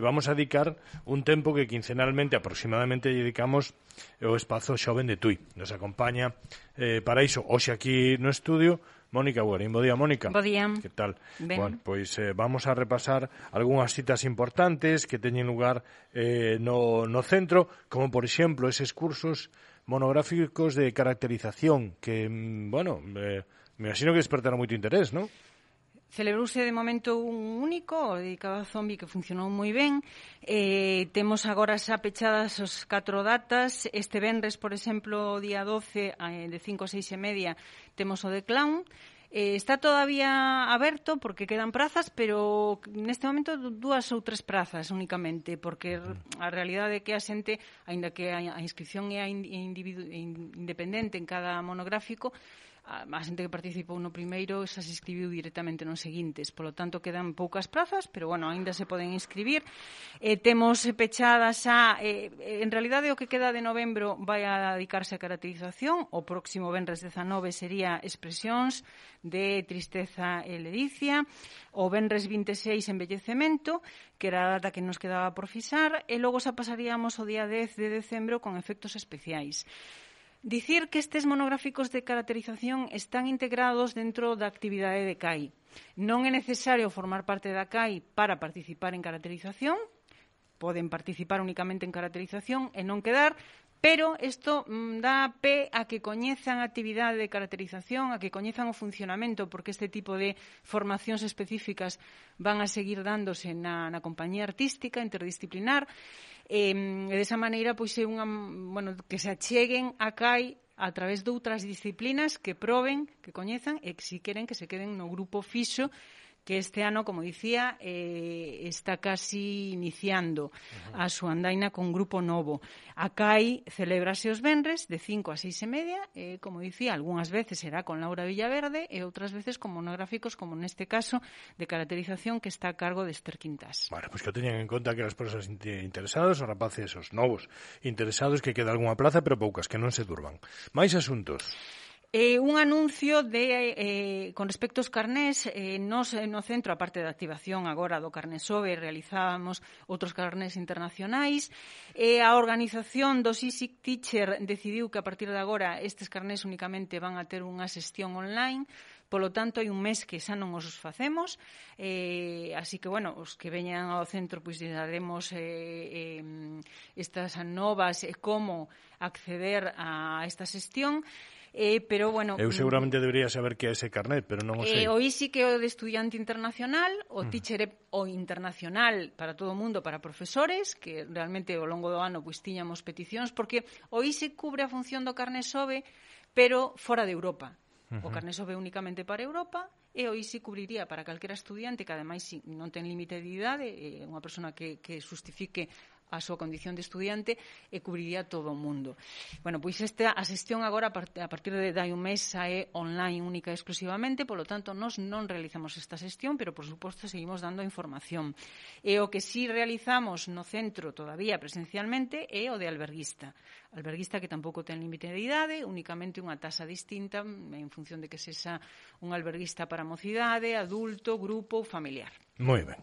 e vamos a dedicar un tempo que quincenalmente aproximadamente dedicamos eh, o Espazo Xoven de Tui. Nos acompaña eh, para iso hoxe aquí no estudio Mónica Guarín. Bo día, Mónica. Bo día. Que tal? Ben. Bueno, pois eh, vamos a repasar algunhas citas importantes que teñen lugar eh, no, no centro, como por exemplo eses cursos monográficos de caracterización que, mm, bueno, eh, me imagino que despertaron moito interés, non? celebrouse de momento un único dedicado a zombi que funcionou moi ben. Eh, temos agora xa pechadas os catro datas. Este venres, por exemplo, o día 12, eh, de 5 a 6 e media, temos o de Clown. Eh, está todavía aberto porque quedan prazas, pero neste momento dúas ou tres prazas únicamente, porque a realidade é que a xente, aínda que a inscripción é individu independente en cada monográfico, a, a xente que participou no primeiro xa se inscribiu directamente nos seguintes, polo tanto quedan poucas prazas, pero bueno, aínda se poden inscribir. Eh, temos pechadas xa, eh, en realidade o que queda de novembro vai a dedicarse a caracterización, o próximo venres 19 sería expresións de tristeza e ledicia, o venres 26 envellecemento, que era a data que nos quedaba por fixar, e logo xa pasaríamos o día 10 de decembro con efectos especiais. Dicir que estes monográficos de caracterización están integrados dentro da actividade de CAI. Non é necesario formar parte da CAI para participar en caracterización, poden participar únicamente en caracterización e non quedar, pero isto mm, dá pé a que coñezan a actividade de caracterización, a que coñezan o funcionamento, porque este tipo de formacións específicas van a seguir dándose na, na compañía artística interdisciplinar, E, e desa maneira, pois é unha, bueno, que se acheguen a CAI a través de outras disciplinas que proben, que coñezan e que si queren que se queden no grupo fixo que este ano, como dicía, eh, está casi iniciando uh -huh. a súa andaina con grupo novo. Acai celebrase os venres de 5 a 6 e media, eh, como dicía, algunhas veces será con Laura Villaverde e outras veces con monográficos, como neste caso, de caracterización que está a cargo de Esther Quintas. Bueno, pois pues que teñan en conta que as persoas interesadas, os rapaces, os novos interesados, que queda algunha plaza, pero poucas, que non se durban. Máis asuntos. Eh, un anuncio de eh, con respecto aos carnés, eh, nos eh, no centro, a parte da activación agora do carné SOBE, realizábamos outros carnés internacionais. Eh, a organización do SISIC Teacher decidiu que a partir de agora estes carnés únicamente van a ter unha sesión online, Polo tanto, hai un mes que xa non os facemos, eh, así que, bueno, os que veñan ao centro, pois, daremos eh, eh, estas novas e eh, como acceder a esta xestión eh, pero bueno... Eu mm, seguramente debería saber que é ese carnet, pero non o eh, sei. Eh, o ISI que é o de estudiante internacional, o mm. teacher o internacional para todo o mundo, para profesores, que realmente ao longo do ano pois tiñamos peticións, porque o ISI cubre a función do carnet SOBE, pero fora de Europa. Uh -huh. O carnet SOBE únicamente para Europa, e o ISI cubriría para calquera estudiante que ademais non ten límite de idade, é unha persona que, que justifique a súa condición de estudiante e cubriría todo o mundo. Bueno, pois esta a xestión agora a partir de dai un mes xa é online única e exclusivamente, polo tanto nós non realizamos esta xestión, pero por suposto seguimos dando información. E o que si sí realizamos no centro todavía presencialmente é o de alberguista. Alberguista que tampouco ten límite de idade, únicamente unha tasa distinta en función de que sexa un alberguista para mocidade, adulto, grupo familiar. Moi ben.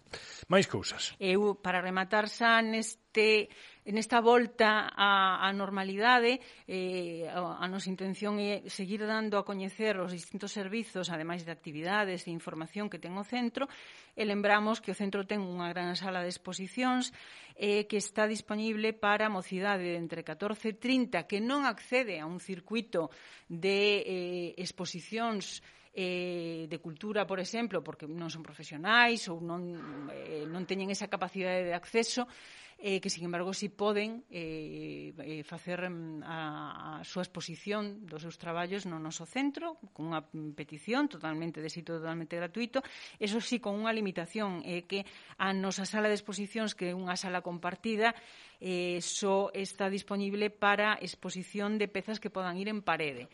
Máis cousas. Eu, para rematar xa neste nesta volta á, á normalidade eh, a, a nosa intención é seguir dando a coñecer os distintos servizos ademais de actividades e información que ten o centro e lembramos que o centro ten unha gran sala de exposicións eh, que está disponible para a mocidade entre 14 e 30 que non accede a un circuito de eh, exposicións eh, de cultura, por exemplo, porque non son profesionais ou non, eh, non teñen esa capacidade de acceso, eh, que, sin embargo, si poden eh, eh, facer mm, a, a súa exposición dos seus traballos no noso centro, con unha petición totalmente de sitio totalmente gratuito, eso sí, con unha limitación, eh, que a nosa sala de exposicións, que é unha sala compartida, eh, só está disponible para exposición de pezas que podan ir en parede.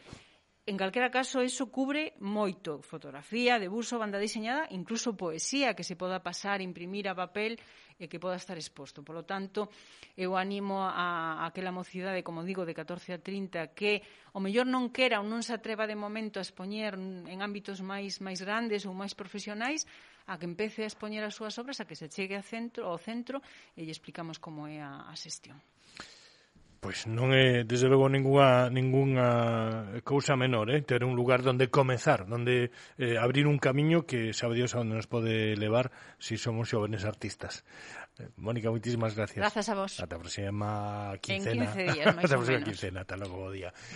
En calquera caso, iso cubre moito fotografía, debuxo, banda diseñada, incluso poesía que se poda pasar, imprimir a papel e que poda estar exposto. Por lo tanto, eu animo a, a aquela mocidade, como digo, de 14 a 30, que o mellor non quera ou non se atreva de momento a expoñer en ámbitos máis máis grandes ou máis profesionais, a que empece a expoñer as súas obras, a que se chegue ao centro, ao centro e lle explicamos como é a, a xestión pois non é, desde logo, ninguna, ninguna cousa menor, eh? ter un lugar donde comezar, donde eh, abrir un camiño que sabe Dios a onde nos pode levar si somos xóvenes artistas. Eh, Mónica, moitísimas gracias. Grazas a vos. Ata a próxima quincena. En 15 días, máis Ata a próxima quincena, ata logo, bo día.